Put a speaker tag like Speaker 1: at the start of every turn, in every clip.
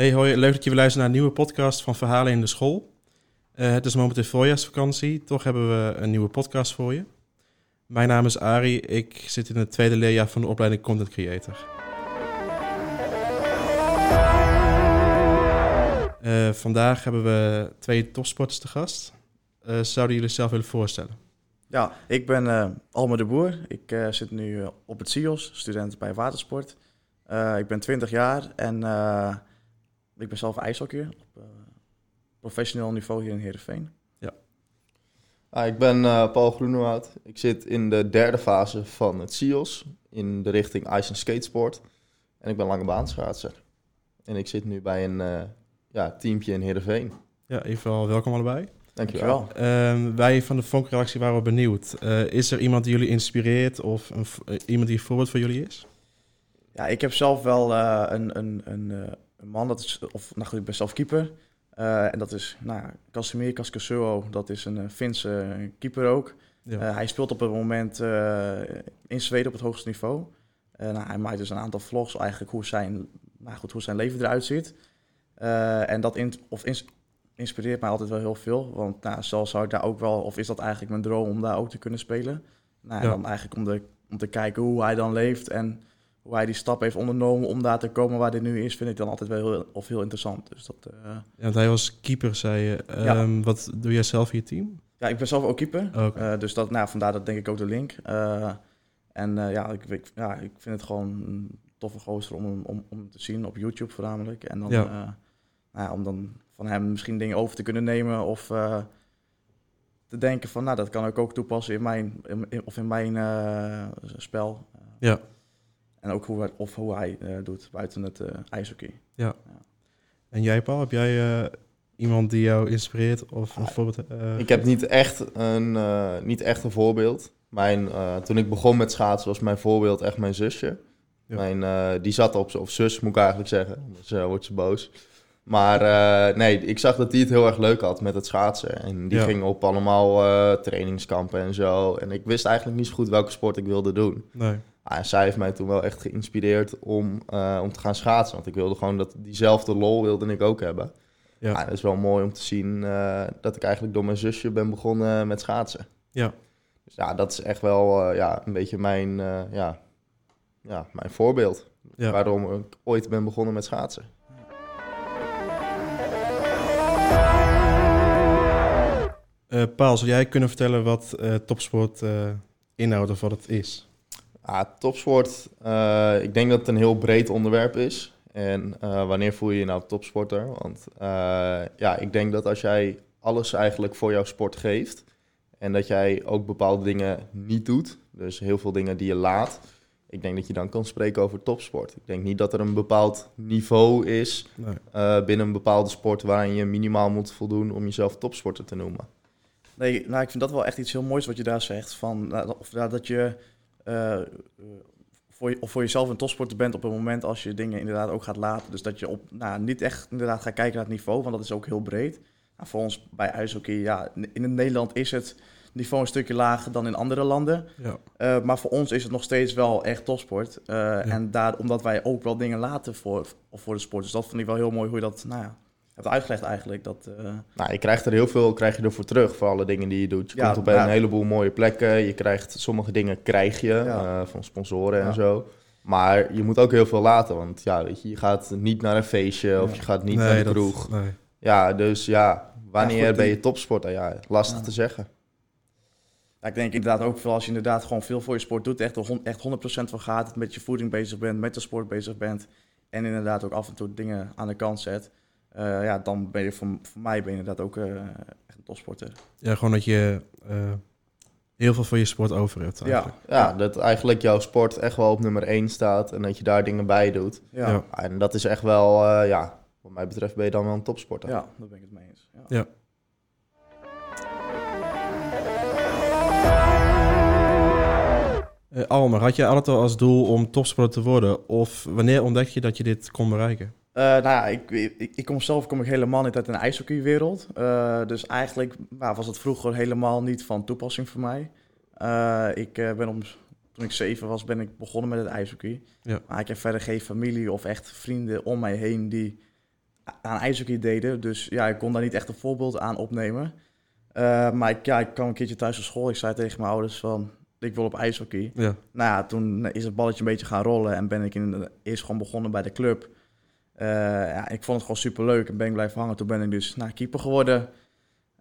Speaker 1: Hey, hoi, leuk dat je weer luistert naar een nieuwe podcast van Verhalen in de School. Uh, het is momenteel voorjaarsvakantie, toch hebben we een nieuwe podcast voor je. Mijn naam is Ari, ik zit in het tweede leerjaar van de opleiding Content Creator. Uh, vandaag hebben we twee topsporters te gast. Uh, zouden jullie zelf willen voorstellen?
Speaker 2: Ja, ik ben Alme de Boer. Ik zit nu op het CIOS, student bij watersport. ik ben 20 jaar en ik ben zelf ijshockeyer op professioneel niveau hier in Heerenveen.
Speaker 3: Ja. Ah, ik ben Paul Groenewoud. Ik zit in de derde fase van het CIOS in de richting ice en skatesport. En ik ben lange baanschaatser. En ik zit nu bij een ja, teampje in Heerenveen.
Speaker 1: Ja, even welkom allebei.
Speaker 3: Dankjewel.
Speaker 1: Uh, wij van de Vonk-redactie waren benieuwd. Uh, is er iemand die jullie inspireert of een, uh, iemand die een voorbeeld voor jullie is?
Speaker 2: Ja, ik heb zelf wel eh, een, een, een, een, man, dat is, of nou goed, ik ben zelf keeper. en dat is nou, Casimir Cascasuo, dat is een Finse keeper ook. Ja. hij speelt op het moment in Zweden op het hoogste niveau. nou, hij maakt dus een aantal vlogs eigenlijk hoe zijn, nou goed, hoe zijn leven eruit ziet. En dat in, of ins inspireert mij altijd wel heel veel. Want nou, zelfs zou ik daar ook wel, of is dat eigenlijk mijn droom om daar ook te kunnen spelen? Nou, ja. dan eigenlijk om, de, om te kijken hoe hij dan leeft en hoe hij die stap heeft ondernomen om daar te komen waar hij nu is, vind ik dan altijd wel heel, of heel interessant. Dus dat, uh...
Speaker 1: ja, want hij was keeper, zei je. Um, ja. Wat doe jij zelf in je team?
Speaker 2: Ja, ik ben zelf ook keeper. Oh, okay. uh, dus dat, nou, vandaar dat denk ik ook de link. Uh, en ja ik, ik, ja, ik vind het gewoon een toffe gozer om, om, om te zien op YouTube voornamelijk. En dan... Ja nou, om dan van hem misschien dingen over te kunnen nemen of te denken van, nou, dat kan ik ook toepassen in mijn, in, of in mijn spel.
Speaker 1: Ja.
Speaker 2: En ook hoe, of hoe hij uh, doet buiten het ijshockey.
Speaker 1: Ja. ja. En jij, Paul, heb jij iemand die jou inspireert of een voorbeeld?
Speaker 3: ik heb niet echt een, niet echt een voorbeeld. Mijn, toen ik begon met schaatsen was mijn voorbeeld echt mijn zusje. Ja. Mijn, die zat op, of zus moet ik eigenlijk zeggen, dus wordt ze boos. Maar uh, nee, ik zag dat hij het heel erg leuk had met het schaatsen. En die ja. ging op allemaal uh, trainingskampen en zo. En ik wist eigenlijk niet zo goed welke sport ik wilde doen.
Speaker 1: Nee.
Speaker 3: Ah, en zij heeft mij toen wel echt geïnspireerd om, uh, om te gaan schaatsen. Want ik wilde gewoon dat diezelfde lol wilde ik ook hebben. Ja. Ah, het is wel mooi om te zien dat ik eigenlijk door mijn zusje ben begonnen met schaatsen.
Speaker 1: Ja.
Speaker 3: Dus ja, dat is echt wel ja, een beetje mijn, ja, ja, mijn voorbeeld. Ja. Waarom ik ooit ben begonnen met schaatsen.
Speaker 1: Uh, Paul, zou jij kunnen vertellen wat topsport inhoudt of wat het is?
Speaker 3: Ah, topsport, ik denk dat het een heel breed onderwerp is. En wanneer voel je je nou topsporter? Want ja, ik denk dat als jij alles eigenlijk voor jouw sport geeft... en dat jij ook bepaalde dingen niet doet, dus heel veel dingen die je laat... ik denk dat je dan kan spreken over topsport. Ik denk niet dat er een bepaald niveau is nee. binnen een bepaalde sport... waarin je minimaal moet voldoen om jezelf topsporter te noemen.
Speaker 2: Nee, nou, ik vind dat wel echt iets heel moois wat je daar zegt. Van, nou, of nou, dat je uh, voor, je, of voor jezelf een topsporter bent op het moment als je dingen inderdaad ook gaat laten. Dus dat je op, nou, niet echt inderdaad gaat kijken naar het niveau, want dat is ook heel breed. Nou, voor ons bij ijshockey, ja, in Nederland is het niveau een stukje lager dan in andere landen.
Speaker 1: Ja.
Speaker 2: Uh, maar voor ons is het nog steeds wel echt topsport. Uh, ja. En daar, omdat wij ook wel dingen laten voor, voor de sport. Dus dat vind ik wel heel mooi hoe je dat, nou ja, hebt uitgelegd eigenlijk. Dat, uh...
Speaker 3: Nou, je krijgt er heel veel krijg je ervoor terug voor alle dingen die je doet. Je ja, komt op ja. een heleboel mooie plekken. Je krijgt sommige dingen krijg je ja. uh, van sponsoren en zo. Maar je moet ook heel veel laten. Want ja, weet je, je gaat niet naar een feestje of je gaat niet
Speaker 1: nee,
Speaker 3: naar de kroeg.
Speaker 1: Dat, nee.
Speaker 3: Ja, dus ja, wanneer goed, ben je topsporter? Ja, lastig te zeggen.
Speaker 2: Ja, ik denk inderdaad ook veel als je inderdaad gewoon veel voor je sport doet, echt, echt 100% van gaat, met je voeding bezig bent, met de sport bezig bent en inderdaad ook af en toe dingen aan de kant zet uh, ja, dan ben je voor, voor mij ben je inderdaad ook uh, echt een topsporter.
Speaker 1: Ja, gewoon dat je uh, heel veel van je sport over hebt.
Speaker 3: Ja. ja, dat eigenlijk jouw sport echt wel op nummer 1 staat en dat je daar dingen bij doet.
Speaker 2: Ja. ja.
Speaker 3: En dat is echt wel, ja, wat mij betreft ben je dan wel een topsporter.
Speaker 2: Ja, daar ben ik het mee eens.
Speaker 1: Ja. ja. Uh, Almer, had je altijd al als doel om topsporter te worden? Of wanneer ontdek je dat je dit kon bereiken?
Speaker 2: Uh, nou ja, ik, ik, ik, kom zelf kom ik helemaal niet uit een ijshockeywereld. Uh, dus eigenlijk nou, was het vroeger helemaal niet van toepassing voor mij. Uh, ik ben om, toen ik zeven was, ben ik begonnen met het ijshockey.
Speaker 1: Ja.
Speaker 2: Maar ik heb verder geen familie of echt vrienden om mij heen die aan ijshockey deden. Dus ja, ik kon daar niet echt een voorbeeld aan opnemen. Maar ik, ja, ik kwam een keertje thuis van school. Ik zei tegen mijn ouders van, ik wil op ijshockey.
Speaker 1: Ja.
Speaker 2: Nou ja, toen is het balletje een beetje gaan rollen en ben ik in, eerst gewoon begonnen bij de club. Uh, ja, ik vond het gewoon super leuk en ben ik blijven hangen. Toen ben ik dus nou, keeper geworden.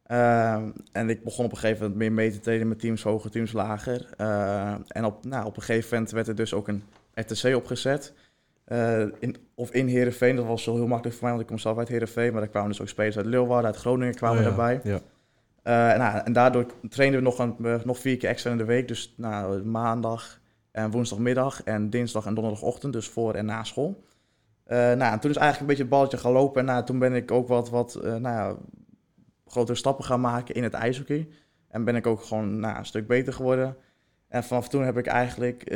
Speaker 2: Uh, en ik begon op een gegeven moment meer mee te treden met teams hoger, teams lager. Uh, en op, nou, op een gegeven moment werd er dus ook een RTC opgezet. in, of in Heerenveen, dat was zo heel makkelijk voor mij, want ik kom zelf uit Heerenveen. Maar daar kwamen dus ook spelers uit Leeuwarden, uit Groningen kwamen
Speaker 1: Oh ja,
Speaker 2: erbij.
Speaker 1: Ja.
Speaker 2: Uh, nou, en daardoor trainden we nog, een, nog vier keer extra in de week. Dus nou, maandag en woensdagmiddag en dinsdag en donderdagochtend. Dus voor en na school. Uh, nou, en toen is eigenlijk een beetje het balletje gaan lopen. En nou, toen ben ik ook wat, wat nou ja, grotere stappen gaan maken in het ijshockey. En ben ik ook gewoon nou, een stuk beter geworden. En vanaf toen heb ik eigenlijk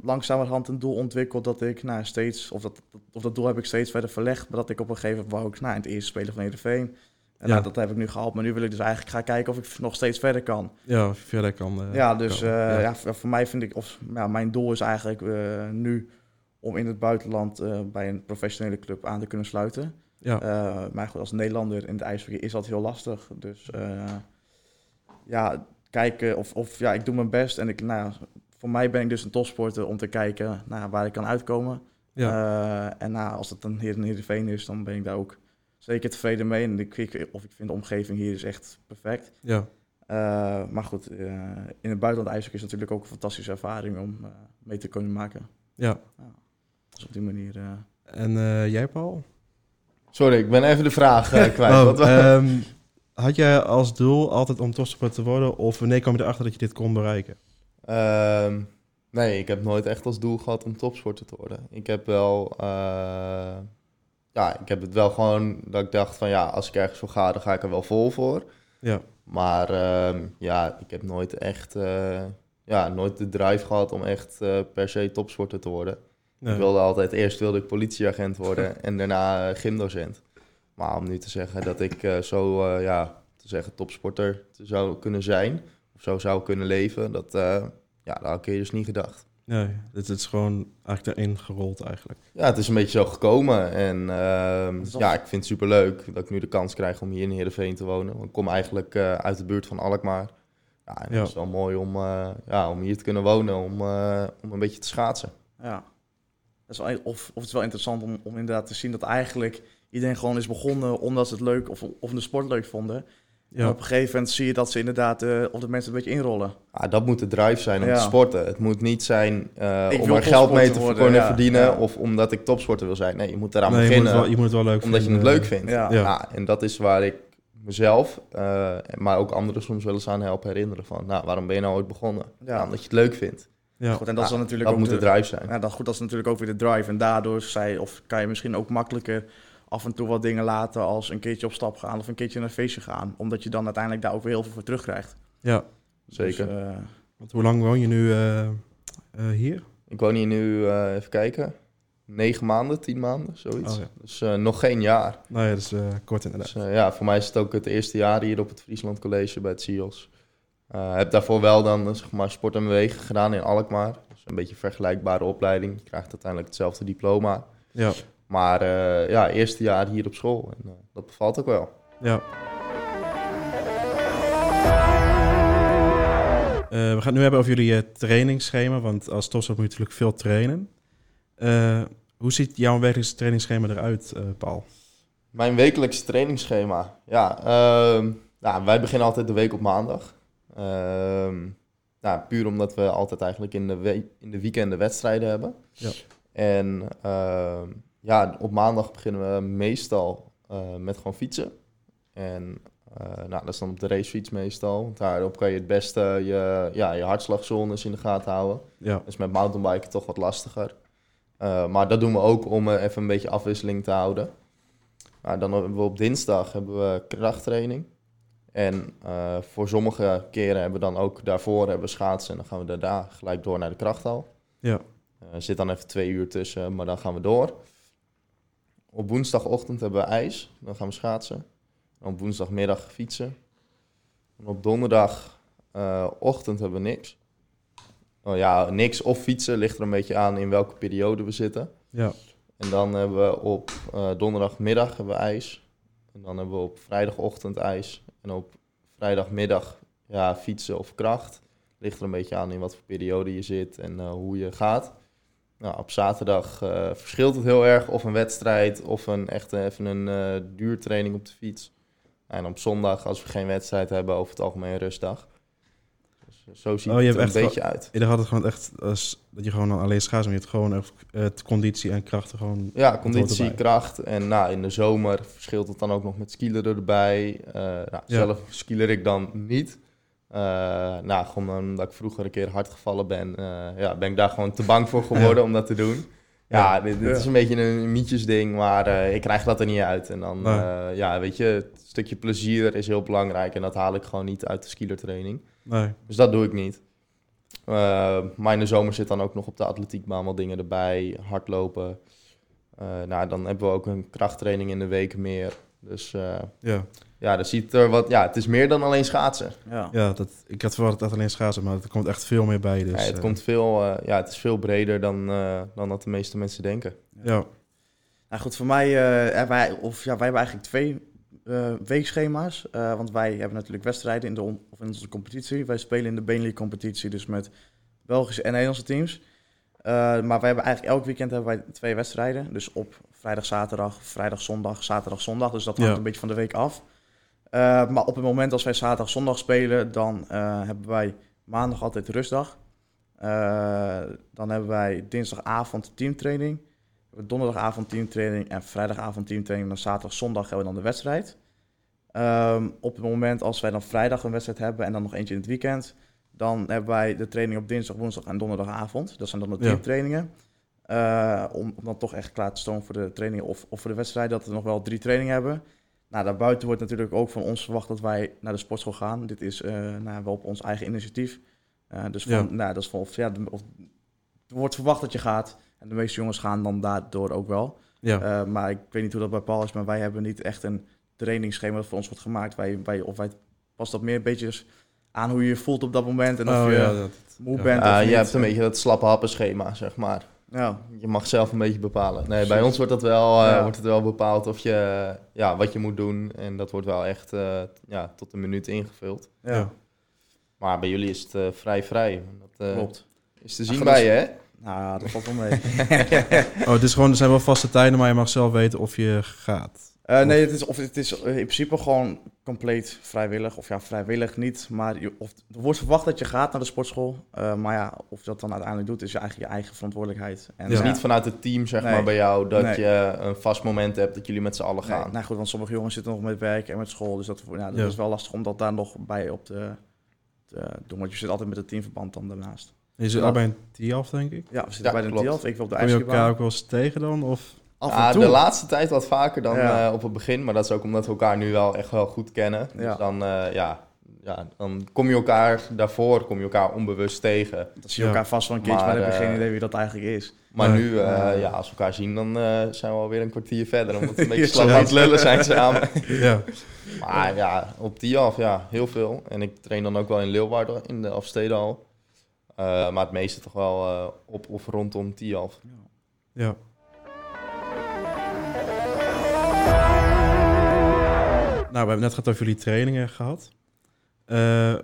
Speaker 2: langzamerhand een doel ontwikkeld dat ik nou, steeds, of dat, of dat doel heb ik steeds verder verlegd. Maar dat ik op een gegeven moment wou ik nou, in het eerste spelen van Heerenveen. En
Speaker 1: Ja.
Speaker 2: nou, dat heb ik nu gehaald, maar nu wil ik dus eigenlijk gaan kijken of ik nog steeds verder kan.
Speaker 1: Ja, of je verder kan. eh,
Speaker 2: ja, dus
Speaker 1: kan.
Speaker 2: eh,
Speaker 1: Ja.
Speaker 2: ja. voor mij vind ik, of ja, mijn doel is eigenlijk eh, nu om in het buitenland eh, bij een professionele club aan te kunnen sluiten.
Speaker 1: Ja.
Speaker 2: Eh, maar goed, als Nederlander in het ijshockey is dat heel lastig. Dus eh, ja, kijken of, of ja, ik doe mijn best. En ik, nou, ja, voor mij ben ik dus een topsporter om te kijken nou, waar ik kan uitkomen.
Speaker 1: ja.
Speaker 2: En nou, als het dan hier in Heerenveen is, dan ben ik daar ook zeker tevreden mee. En ik, ik- of ik vind de omgeving hier is echt perfect.
Speaker 1: ja.
Speaker 2: Maar goed, in het buitenland ijshockey is natuurlijk ook een fantastische ervaring om mee te kunnen maken.
Speaker 1: ja.
Speaker 2: Dus op die manier... eh,
Speaker 1: En eh, jij, Paul?
Speaker 3: Sorry, ik ben even de vraag eh, kwijt.
Speaker 1: Oh, ehm, had jij als doel altijd om topsporter te worden? Of wanneer kwam je erachter dat je dit kon bereiken?
Speaker 3: Ehm, nee, ik heb nooit echt als doel gehad om topsporter te worden. Ik heb wel, eh, ja, ik heb het wel gewoon dat ik dacht van ja, als ik ergens voor ga, dan ga ik er wel vol voor.
Speaker 1: Ja.
Speaker 3: Maar ehm, ja, ik heb nooit echt, eh, ja, nooit de drive gehad om echt eh, per se topsporter te worden.
Speaker 1: Nee.
Speaker 3: Ik wilde altijd, eerst wilde ik politieagent worden en daarna eh, gymdocent. Maar om nu te zeggen dat ik eh, zo, eh, ja, te zeggen topsporter te zou kunnen zijn, of zo zou kunnen leven, dat, eh, ja, dat had ik dus niet gedacht.
Speaker 1: Nee, het is gewoon eigenlijk erin gerold eigenlijk.
Speaker 3: Ja, het is een beetje zo gekomen en ehm, ja, ik vind het superleuk dat ik nu de kans krijg om hier in Heerenveen te wonen. Want ik kom eigenlijk eh, uit de buurt van Alkmaar. Ja, en
Speaker 1: Ja.
Speaker 3: het is wel mooi om, eh, ja, om hier te kunnen wonen, om, eh, om een beetje te schaatsen.
Speaker 2: ja. Dat is wel, of, of het is wel interessant om, om inderdaad te zien dat eigenlijk iedereen gewoon is begonnen omdat ze het leuk of, of de sport leuk vonden. En
Speaker 1: Ja,
Speaker 2: op een gegeven moment zie je dat ze inderdaad, eh of de mensen een beetje inrollen.
Speaker 3: Ja, dat moet de drive zijn om
Speaker 2: Ja.
Speaker 3: te sporten. Het moet niet zijn eh, om er geld mee te
Speaker 2: worden,
Speaker 3: kunnen
Speaker 2: ja.
Speaker 3: verdienen
Speaker 2: Ja.
Speaker 3: of omdat ik topsporter wil zijn. Nee, je moet eraan
Speaker 1: nee, je, moet
Speaker 3: beginnen
Speaker 1: wel, je moet het wel leuk
Speaker 3: omdat je het leuk vindt.
Speaker 2: Ja.
Speaker 1: Ja.
Speaker 3: Ja, en dat is waar ik mezelf, eh, maar ook anderen soms wel eens aan help herinneren van, nou, waarom ben je nou ooit begonnen?
Speaker 2: Ja.
Speaker 3: Ja, omdat je het leuk vindt.
Speaker 1: Ja,
Speaker 2: Goed, en dat is dan natuurlijk
Speaker 3: dat
Speaker 2: ook
Speaker 3: moet de
Speaker 2: de-
Speaker 3: drive zijn.
Speaker 2: Ja, dat, goed, dat is natuurlijk ook weer de drive. En daardoor zij, of kan je misschien ook makkelijker af en toe wat dingen laten als een keertje op stap gaan of een keertje naar een feestje gaan. Omdat je dan uiteindelijk daar ook weer heel veel voor terugkrijgt.
Speaker 1: ja.
Speaker 3: Zeker.
Speaker 2: Dus, eh,
Speaker 1: Want hoe lang woon je nu eh, eh, hier?
Speaker 3: Ik woon hier nu, eh, even kijken, negen maanden, tien maanden, zoiets.
Speaker 1: Oh, ja.
Speaker 3: Dus eh, nog geen jaar.
Speaker 1: Nou ja, dat is eh, kort inderdaad.
Speaker 3: Dus ja, voor mij is het ook het eerste jaar hier op het Friesland College bij het CIOS. Eh heb daarvoor wel dan eh, zeg maar, sport en bewegen gedaan in Alkmaar. Dus een beetje een vergelijkbare opleiding. Je krijgt uiteindelijk hetzelfde diploma.
Speaker 1: Ja,
Speaker 3: Maar eh, ja, eerste jaar hier op school. En dat bevalt ook wel.
Speaker 1: ja. We gaan het nu hebben over jullie trainingsschema, want als topsporter moet je natuurlijk veel trainen. Hoe ziet jouw wekelijkse trainingsschema eruit, Paul?
Speaker 3: Mijn wekelijkse trainingsschema. Ja, nou, wij beginnen altijd de week op maandag. Ehm, nou, puur omdat we altijd eigenlijk in de, we- in de weekenden wedstrijden hebben.
Speaker 1: Ja.
Speaker 3: En ehm, ja, op maandag beginnen we meestal eh, met gewoon fietsen. En eh, nou, dat is dan op de racefiets meestal. Daarop kan je het beste je, ja, je hartslagzones in de gaten houden.
Speaker 1: Ja,
Speaker 3: is met mountainbiken toch wat lastiger. Eh, maar dat doen we ook om even een beetje afwisseling te houden. Nou, dan hebben we op dinsdag hebben we krachttraining. En eh, voor sommige keren hebben we dan ook daarvoor hebben we schaatsen. En dan gaan we daarna gelijk door naar de krachthal.
Speaker 1: ja,
Speaker 3: Er zit dan even twee uur tussen, maar dan gaan we door. Op woensdagochtend hebben we ijs. Dan gaan we schaatsen. En op woensdagmiddag fietsen. En op donderdagochtend hebben we niks. Oh ja, niks of fietsen ligt er een beetje aan in welke periode we zitten.
Speaker 1: ja,
Speaker 3: En dan hebben we op donderdagmiddag hebben we ijs. En dan hebben we op vrijdagochtend ijs. En op vrijdagmiddag ja, fietsen of kracht. Ligt er een beetje aan in wat voor periode je zit en uh, hoe je gaat. Nou, op zaterdag uh, verschilt het heel erg of een wedstrijd of een echt even een uh, duurtraining op de fiets. En op zondag, als we geen wedstrijd hebben, over het algemeen een rustdag. Dus zo ziet
Speaker 1: Oh, je
Speaker 3: het
Speaker 1: hebt
Speaker 3: een
Speaker 1: echt
Speaker 3: beetje uit.
Speaker 1: Eerder had het gewoon echt als, dat je gewoon dan alleen schaats, maar je hebt gewoon echt het conditie en krachten gewoon.
Speaker 3: Ja, conditie, kracht. En nou, in de zomer verschilt het dan ook nog met skileren erbij. Eh, nou, Zelf skieler ik dan niet. Eh, nou, gewoon omdat ik vroeger een keer hard gevallen ben, eh, ja, ben ik daar gewoon te bang voor geworden om dat te doen. Ja,
Speaker 1: Ja.
Speaker 3: dit, dit
Speaker 2: Ja.
Speaker 3: is een beetje een mietjesding, maar eh, ik krijg dat er niet uit. En dan, eh, ja, weet je, het stukje plezier is heel belangrijk en dat haal ik gewoon niet uit de skielertraining.
Speaker 1: Nee.
Speaker 3: Dus dat doe ik niet. Eh, maar in de zomer zit dan ook nog op de atletiekbaan wat dingen erbij. Hardlopen. Eh, nou, dan hebben we ook een krachttraining in de week meer. Dus eh,
Speaker 1: Ja,
Speaker 3: ja, dat ziet er wat. Ja, het is meer dan alleen schaatsen.
Speaker 2: Ja.
Speaker 1: ja dat, ik had verwacht dat het alleen schaatsen, maar er komt echt veel meer bij. Dus,
Speaker 3: Ja, het, komt veel, eh, ja, het is veel breder dan, eh, dan dat de meeste mensen denken.
Speaker 1: Ja,
Speaker 2: Nou goed, voor mij, eh, hebben wij, of ja, wij hebben eigenlijk twee eh, weekschema's. Eh, want wij hebben natuurlijk wedstrijden in, de of in onze competitie. Wij spelen in de Benelux competitie, dus met Belgische en Nederlandse teams. Eh, maar wij hebben eigenlijk elk weekend hebben wij twee wedstrijden. Dus op vrijdag, zaterdag, vrijdag, zondag, zaterdag, zondag. Dus dat hangt
Speaker 1: Ja.
Speaker 2: een beetje van de week af. Maar op het moment als wij zaterdag, zondag spelen, dan hebben wij maandag altijd rustdag. Dan hebben wij dinsdagavond teamtraining. Donderdagavond teamtraining en vrijdagavond teamtraining. Dan zaterdag, zondag hebben we dan de wedstrijd. Ehm, op het moment als wij dan vrijdag een wedstrijd hebben en dan nog eentje in het weekend, dan hebben wij de training op dinsdag, woensdag en donderdagavond. Dat zijn dan de
Speaker 1: Ja.
Speaker 2: teamtrainingen. Eh, om, om dan toch echt klaar te stomen voor de trainingen of, of voor de wedstrijd, dat we nog wel drie trainingen hebben. Nou, daarbuiten wordt natuurlijk ook van ons verwacht dat wij naar de sportschool gaan. Dit is eh, nou, wel op ons eigen initiatief. Eh, dus van,
Speaker 1: Ja.
Speaker 2: nou, dat is van, of, ja, of, er wordt verwacht dat je gaat. En de meeste jongens gaan dan daardoor ook wel.
Speaker 1: ja.
Speaker 2: Eh, maar ik weet niet hoe dat bij Paul is, maar wij hebben niet echt een trainingsschema dat voor ons wordt gemaakt. Wij, wij, of wij past dat meer een beetje aan hoe je je voelt op dat moment. En of
Speaker 1: oh,
Speaker 2: je
Speaker 1: ja, dat,
Speaker 2: moe
Speaker 1: ja.
Speaker 2: bent of
Speaker 3: je
Speaker 2: niet.
Speaker 3: hebt een beetje dat slappe happenschema, zeg maar.
Speaker 2: Ja,
Speaker 3: Je mag zelf een beetje bepalen. Nee, bij ons wordt, dat wel, eh,
Speaker 2: Ja.
Speaker 3: wordt het wel bepaald of je, ja, wat je moet doen. En dat wordt wel echt eh, ja, tot een minuut ingevuld.
Speaker 2: ja.
Speaker 3: Maar bij jullie is het eh, vrij vrij. Dat eh,
Speaker 2: klopt.
Speaker 3: is te zien bij je, hè?
Speaker 2: Nou, ja, dat valt wel mee.
Speaker 1: Oh, het is gewoon, er zijn wel vaste tijden, maar je mag zelf weten of je gaat.
Speaker 2: Eh, nee, het is, of het is in principe gewoon compleet vrijwillig. Of ja, vrijwillig niet. Maar je, of, er wordt verwacht dat je gaat naar de sportschool. Eh, maar ja, of je dat dan uiteindelijk doet, is je eigen, je eigen verantwoordelijkheid. En,
Speaker 3: Het is
Speaker 1: Ja.
Speaker 3: niet vanuit het team, zeg
Speaker 2: Nee.
Speaker 3: maar, bij jou dat
Speaker 2: Nee.
Speaker 3: je een vast moment hebt dat jullie met z'n allen
Speaker 2: Nee,
Speaker 3: gaan.
Speaker 2: nou goed, want sommige jongens zitten nog met werk en met school. Dus dat, ja, dat
Speaker 1: Ja.
Speaker 2: is wel lastig om dat daar nog bij op te, te doen. Want je zit altijd met het teamverband dan daarnaast.
Speaker 1: Je zit
Speaker 2: Ja.
Speaker 1: al bij een TIAF, denk ik.
Speaker 2: Ja, we zitten
Speaker 3: Ja,
Speaker 2: bij de
Speaker 3: klopt.
Speaker 2: TIAF. Ik wil op de
Speaker 1: Kom je elkaar ook wel eens tegen dan? Of?
Speaker 2: Af
Speaker 3: Ja,
Speaker 2: en toe.
Speaker 3: de laatste tijd wat vaker dan
Speaker 2: Ja.
Speaker 3: eh, op het begin. Maar dat is ook omdat we elkaar nu wel echt wel goed kennen. Dus
Speaker 2: Ja.
Speaker 3: dan, eh, ja, ja, dan kom je elkaar daarvoor kom je elkaar onbewust tegen.
Speaker 2: Dan zie je
Speaker 1: Ja.
Speaker 2: elkaar vast wel een keertje,
Speaker 3: Maar,
Speaker 2: maar, dan heb je
Speaker 3: eh,
Speaker 2: geen idee wie dat eigenlijk is.
Speaker 3: Maar
Speaker 1: Nee.
Speaker 3: nu, eh,
Speaker 2: Ja.
Speaker 3: ja, als we elkaar zien, dan eh, zijn we alweer een kwartier verder. Omdat we een beetje
Speaker 2: Ja,
Speaker 3: slap
Speaker 1: ja.
Speaker 3: aan het lullen zijn samen.
Speaker 1: Ja.
Speaker 3: Maar ja, op die af, ja, heel veel. En ik train dan ook wel in Leeuwarden, in de Afstedenhal. Eh, maar het meeste toch wel eh, op of rondom Tialf.
Speaker 1: Ja. Nou, we hebben net gehad over jullie trainingen gehad. Eh,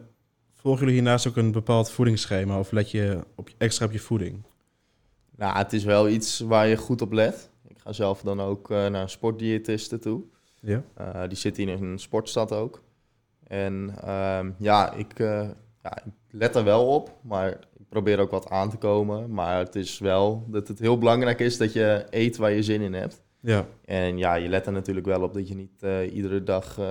Speaker 1: volgen jullie hiernaast ook een bepaald voedingsschema of let je op, extra op je voeding?
Speaker 3: Nou, het is wel iets waar je goed op let. Ik ga zelf dan ook naar een sportdiëtiste toe.
Speaker 1: Ja.
Speaker 3: Die zit hier in een sportstad ook. En ehm, ja, ik, ja, ik let er wel op, maar ik probeer ook wat aan te komen. Maar het is wel dat het heel belangrijk is dat je eet waar je zin in hebt.
Speaker 1: Ja.
Speaker 3: En ja, je let er natuurlijk wel op dat je niet eh, iedere dag eh,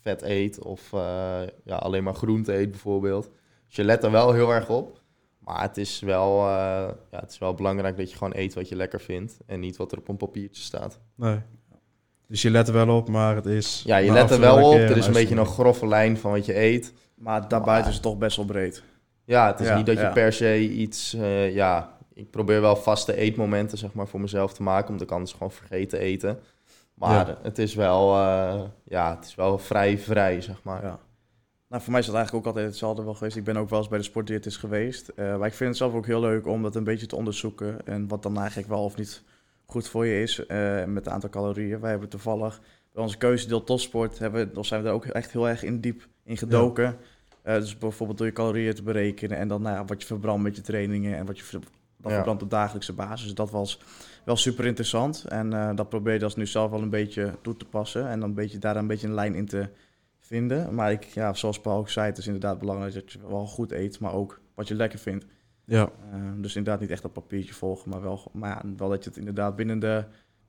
Speaker 3: vet eet of eh, ja, alleen maar groente eet bijvoorbeeld. Dus je let er wel heel erg op. Maar het is, wel, ja, het is wel belangrijk dat je gewoon eet wat je lekker vindt en niet wat er op een papiertje staat.
Speaker 1: Nee. Dus je let er wel op, maar het is...
Speaker 3: Ja, je let er wel op. Er is een beetje een grove lijn van wat je eet.
Speaker 2: Maar daarbuiten is het toch best wel breed.
Speaker 3: Ja, het is
Speaker 2: Ja,
Speaker 3: niet dat je
Speaker 2: ja.
Speaker 3: per se iets... eh, ja, ik probeer wel vaste eetmomenten zeg maar, voor mezelf te maken. Omdat ik anders gewoon vergeten eten. Maar
Speaker 1: Ja.
Speaker 3: het, is wel, eh, ja, het is wel vrij vrij, zeg maar.
Speaker 2: Ja. Nou, voor mij is dat eigenlijk ook altijd hetzelfde wel geweest. Ik ben ook wel eens bij de sportdiëtist geweest. Eh, maar ik vind het zelf ook heel leuk om dat een beetje te onderzoeken. En wat dan eigenlijk wel of niet goed voor je is uh, met het aantal calorieën. Wij hebben toevallig bij onze keuzedeel topsport, hebben, dan zijn we daar ook echt heel erg in diep in gedoken. Ja. Dus bijvoorbeeld door je calorieën te berekenen en dan nou wat je verbrandt met je trainingen en wat je dan verbrandt op dagelijkse basis. Dat was wel super interessant en uh, dat probeer je dus nu zelf wel een beetje toe te passen en dan een beetje, daar een beetje een lijn in te vinden. Maar ik, ja, zoals Paul ook zei, het is inderdaad belangrijk dat je wel goed eet, maar ook wat je lekker vindt.
Speaker 1: Ja.
Speaker 2: Uh, dus inderdaad niet echt dat papiertje volgen, maar wel, maar ja, wel dat je het inderdaad binnen de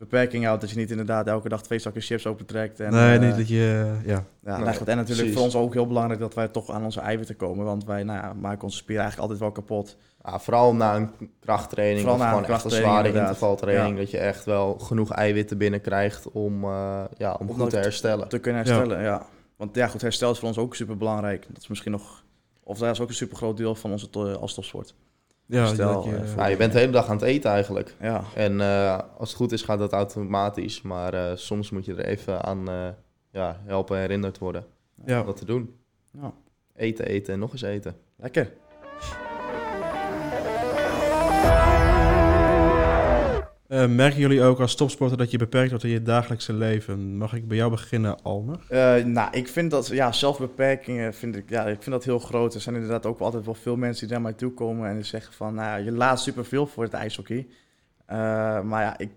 Speaker 2: beperking houdt. Dat je niet inderdaad elke dag twee zakken chips opentrekt. En,
Speaker 1: nee,
Speaker 2: uh,
Speaker 1: niet dat je... Ja.
Speaker 2: Ja, en, en natuurlijk precies. voor ons ook heel belangrijk dat wij toch aan onze eiwitten komen. Want wij nou ja, maken onze spieren eigenlijk altijd wel kapot.
Speaker 3: Ja, vooral na een krachttraining
Speaker 2: vooral
Speaker 3: of
Speaker 2: na
Speaker 3: gewoon
Speaker 2: een
Speaker 3: echt een zware
Speaker 2: inderdaad.
Speaker 3: intervaltraining.
Speaker 2: Ja.
Speaker 3: Dat je echt wel genoeg eiwitten binnenkrijgt om, uh, ja, om
Speaker 2: Om
Speaker 3: goed te herstellen.
Speaker 2: Te kunnen herstellen, ja. Want ja, goed, herstel is voor ons ook super belangrijk. Dat is misschien nog... Of dat is ook een super groot deel van onze to- als topsport.
Speaker 1: Ja,
Speaker 2: Stel,
Speaker 1: je,
Speaker 2: eh,
Speaker 3: Ja, je bent de hele dag aan het eten eigenlijk.
Speaker 2: Ja,
Speaker 3: En eh, als het goed is gaat dat automatisch. Maar eh, soms moet je er even aan eh, ja, helpen herinnerd worden
Speaker 1: ja.
Speaker 3: om dat te doen.
Speaker 2: ja.
Speaker 3: Eten, eten en nog eens eten.
Speaker 2: lekker.
Speaker 1: Eh, merken jullie ook als topsporter dat je beperkt wordt in je dagelijkse leven? Mag ik bij jou beginnen, Almer?
Speaker 2: Eh, nou, ik vind dat, ja, zelfbeperkingen vind ik, ja, ik vind dat heel groot. Er zijn inderdaad ook altijd wel veel mensen die naar mij toe komen en die zeggen van, nou ja, je laat superveel voor het ijshockey. Eh, maar ja, ik,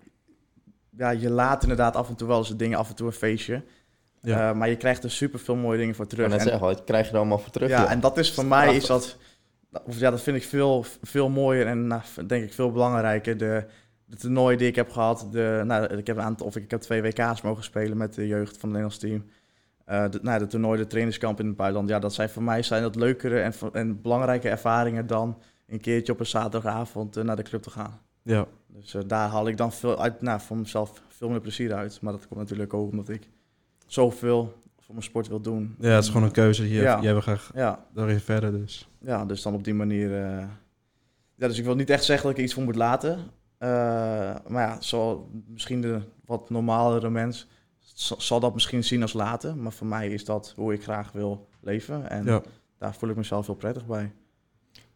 Speaker 2: ja, je laat inderdaad af en toe wel eens dingen, af en toe een feestje.
Speaker 1: Ja.
Speaker 2: Eh, maar je krijgt er super veel mooie dingen voor
Speaker 3: Ik
Speaker 2: terug.
Speaker 3: kan net
Speaker 2: En-
Speaker 3: zeggen, wat krijg je er allemaal voor terug?
Speaker 2: ja, en dat is voor mij is dat, of ja, dat vind ik veel, veel mooier en nou, denk ik veel belangrijker. De, de toernooien die ik heb gehad, de, nou, ik heb een aantal, of ik, ik heb twee WK's mogen spelen met de jeugd van het Nederlands team. Eh de, nou, de toernooien, de trainingskamp in het buitenland, ja, dat zijn voor mij zijn dat leukere en, en belangrijke ervaringen dan een keertje op een zaterdagavond eh, naar de club te gaan.
Speaker 1: Ja.
Speaker 2: Dus eh, daar haal ik dan veel uit, nou, voor mezelf veel meer plezier uit. Maar dat komt natuurlijk ook omdat ik zoveel voor mijn sport wil doen.
Speaker 1: ja, het is gewoon een keuze. Je,
Speaker 2: Ja.
Speaker 1: Wil graag
Speaker 2: Ja,
Speaker 1: daarin verder, dus...
Speaker 2: ja, dus dan op die manier. Ja, dus ik wil niet echt zeggen dat ik er iets voor moet laten. Eh, maar ja, zo, misschien de wat normalere mens zal dat misschien zien als laten. Maar voor mij is dat hoe ik graag wil leven. En
Speaker 1: Ja.
Speaker 2: daar voel ik mezelf heel prettig bij.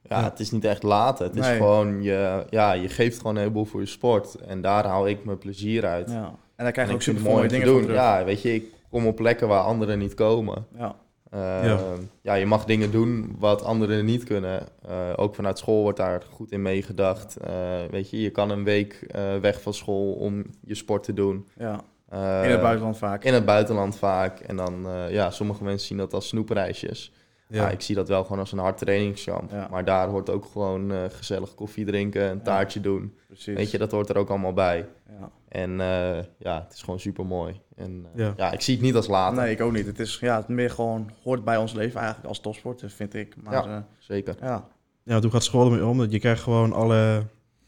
Speaker 3: Ja,
Speaker 1: Ja.
Speaker 3: het is niet echt laten. Het is gewoon, je, ja, je geeft gewoon een heleboel voor je sport. En daar haal ik mijn plezier uit.
Speaker 2: Ja. En daar krijg je ook
Speaker 3: ik vind
Speaker 2: super mooie dingen
Speaker 3: doen.
Speaker 2: terug.
Speaker 3: Ja, weet je, ik kom op plekken waar anderen niet komen.
Speaker 2: Ja.
Speaker 3: Eh,
Speaker 1: Ja.
Speaker 3: ja. je mag dingen doen wat anderen niet kunnen. Eh, ook vanuit school wordt daar goed in meegedacht. Eh, weet je, je kan een week eh, weg van school om je sport te doen.
Speaker 2: ja.
Speaker 3: Eh,
Speaker 2: In het buitenland vaak.
Speaker 3: In het buitenland vaak. En dan, eh, ja, sommige mensen zien dat als snoepreisjes. Ja. Ik zie dat wel gewoon als een hard trainingskamp.
Speaker 2: Ja.
Speaker 3: Maar daar hoort ook gewoon eh, gezellig koffie drinken, een
Speaker 2: Ja.
Speaker 3: taartje doen.
Speaker 2: Precies.
Speaker 3: Weet je, dat hoort er ook allemaal bij.
Speaker 2: Ja.
Speaker 3: En eh, ja, het is gewoon super mooi. En eh,
Speaker 1: Ja.
Speaker 3: ja. ik zie het niet als later.
Speaker 2: Nee, ik ook niet. Het is ja, het meer gewoon hoort bij ons leven eigenlijk als topsport, vind ik. Maar
Speaker 3: Zeker.
Speaker 2: ja.
Speaker 1: ja, hoe gaat school ermee om? Je krijgt gewoon alle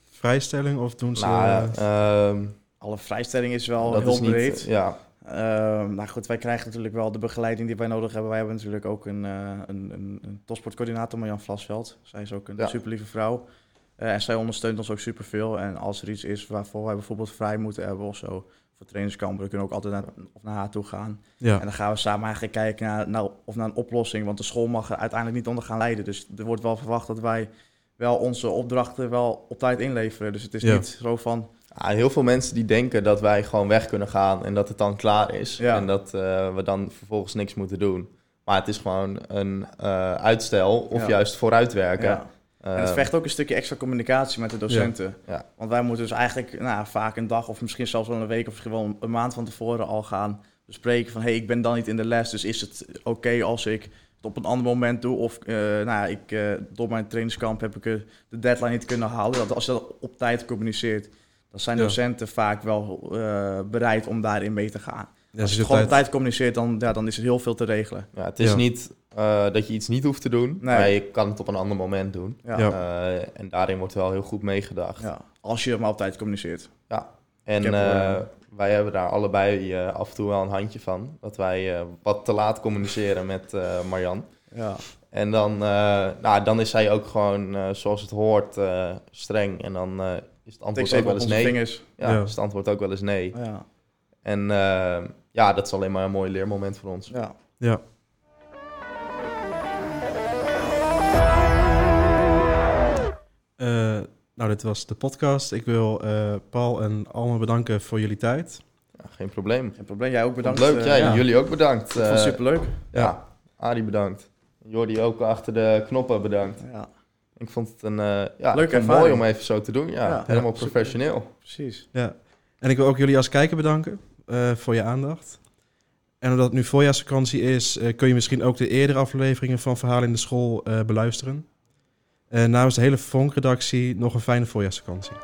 Speaker 1: vrijstelling of doen ze...
Speaker 3: Nou, ja,
Speaker 1: eh,
Speaker 3: ehm,
Speaker 2: alle vrijstelling is wel
Speaker 3: dat
Speaker 2: heel
Speaker 3: is niet,
Speaker 2: breed.
Speaker 3: Ja,
Speaker 2: Ehm, nou goed, wij krijgen natuurlijk wel de begeleiding die wij nodig hebben. Wij hebben natuurlijk ook een, eh een, een, een topsportcoördinator, Marjan Vlasveld. Zij is ook een
Speaker 3: Ja.
Speaker 2: super lieve vrouw. Eh, en zij ondersteunt ons ook super veel. En als er iets is waarvoor wij bijvoorbeeld vrij moeten hebben of zo, voor trainingskampen, dan kunnen we ook altijd naar, of naar haar toe gaan.
Speaker 1: ja.
Speaker 2: En dan gaan we samen eigenlijk kijken naar, naar, of naar een oplossing. Want de school mag er uiteindelijk niet onder gaan leiden. Dus er wordt wel verwacht dat wij wel onze opdrachten wel op tijd inleveren. Dus het is
Speaker 1: Ja.
Speaker 2: niet zo van,
Speaker 3: Ah, heel veel mensen die denken dat wij gewoon weg kunnen gaan en dat het dan klaar is.
Speaker 2: Ja.
Speaker 3: En dat eh, we dan vervolgens niks moeten doen. Maar het is gewoon een eh, uitstel of
Speaker 2: Ja.
Speaker 3: juist vooruitwerken.
Speaker 2: ja. En het
Speaker 3: Eh,
Speaker 2: vecht ook een stukje extra communicatie met de docenten.
Speaker 3: Ja.
Speaker 2: Want wij moeten dus eigenlijk nou, vaak een dag of misschien zelfs wel een week of misschien wel een maand van tevoren al gaan bespreken van hey, ik ben dan niet in de les, dus is het oké als ik het op een ander moment doe of nou, ja, ik, door mijn trainingskamp heb ik de deadline niet kunnen halen. Dat, als je dat op tijd communiceert, dan zijn
Speaker 1: Ja.
Speaker 2: docenten vaak wel eh, bereid om daarin mee te gaan.
Speaker 1: Ja,
Speaker 2: als je het gewoon op
Speaker 1: tijd-
Speaker 2: tijd communiceert, dan, ja, dan is er heel veel te regelen.
Speaker 3: ja, het is
Speaker 1: Ja.
Speaker 3: niet eh, dat je iets niet hoeft te doen,
Speaker 2: Nee.
Speaker 3: maar je kan het op een ander moment doen.
Speaker 2: Ja.
Speaker 1: Ja.
Speaker 3: Eh, en daarin wordt wel heel goed meegedacht.
Speaker 2: Ja, als je het maar op tijd communiceert.
Speaker 3: En
Speaker 2: heb,
Speaker 3: eh,
Speaker 2: eh,
Speaker 3: wij hebben daar allebei eh, af en toe wel een handje van. Dat wij eh, wat te laat communiceren met eh Marjan.
Speaker 2: Ja,
Speaker 3: En dan, eh, nou, dan is zij ook gewoon, eh, zoals het hoort, eh, streng. En dan eh, is het antwoord ook wel eens nee.
Speaker 2: vingers.
Speaker 3: Ja,
Speaker 1: Ja.
Speaker 3: is het antwoord ook wel eens nee.
Speaker 2: Ja,
Speaker 3: En eh, ja, dat is alleen maar een mooi leermoment voor ons.
Speaker 2: ja.
Speaker 1: Ja. Eh, Nou, dit was de podcast. Ik wil eh, Paul en Alma bedanken voor jullie tijd.
Speaker 3: Ja, geen probleem.
Speaker 2: Geen probleem. Jij ook bedankt.
Speaker 3: Leuk, ja,
Speaker 2: ja.
Speaker 3: jullie ook bedankt.
Speaker 2: Ik vond het superleuk.
Speaker 3: ja, Arie bedankt. Jordi ook achter de knoppen bedankt.
Speaker 2: Ja,
Speaker 3: Ik vond het een, eh ja, het
Speaker 2: ervaring.
Speaker 3: mooi om even zo te doen. Ja,
Speaker 2: Ja.
Speaker 3: helemaal professioneel.
Speaker 2: precies.
Speaker 1: Ja. En ik wil ook jullie als kijker bedanken eh, voor je aandacht. En omdat het nu voorjaarsvakantie is, eh, kun je misschien ook de eerdere afleveringen van Verhalen in de School eh, beluisteren. Eh, namens de hele Vonk-redactie nog een fijne voorjaarsvakantie.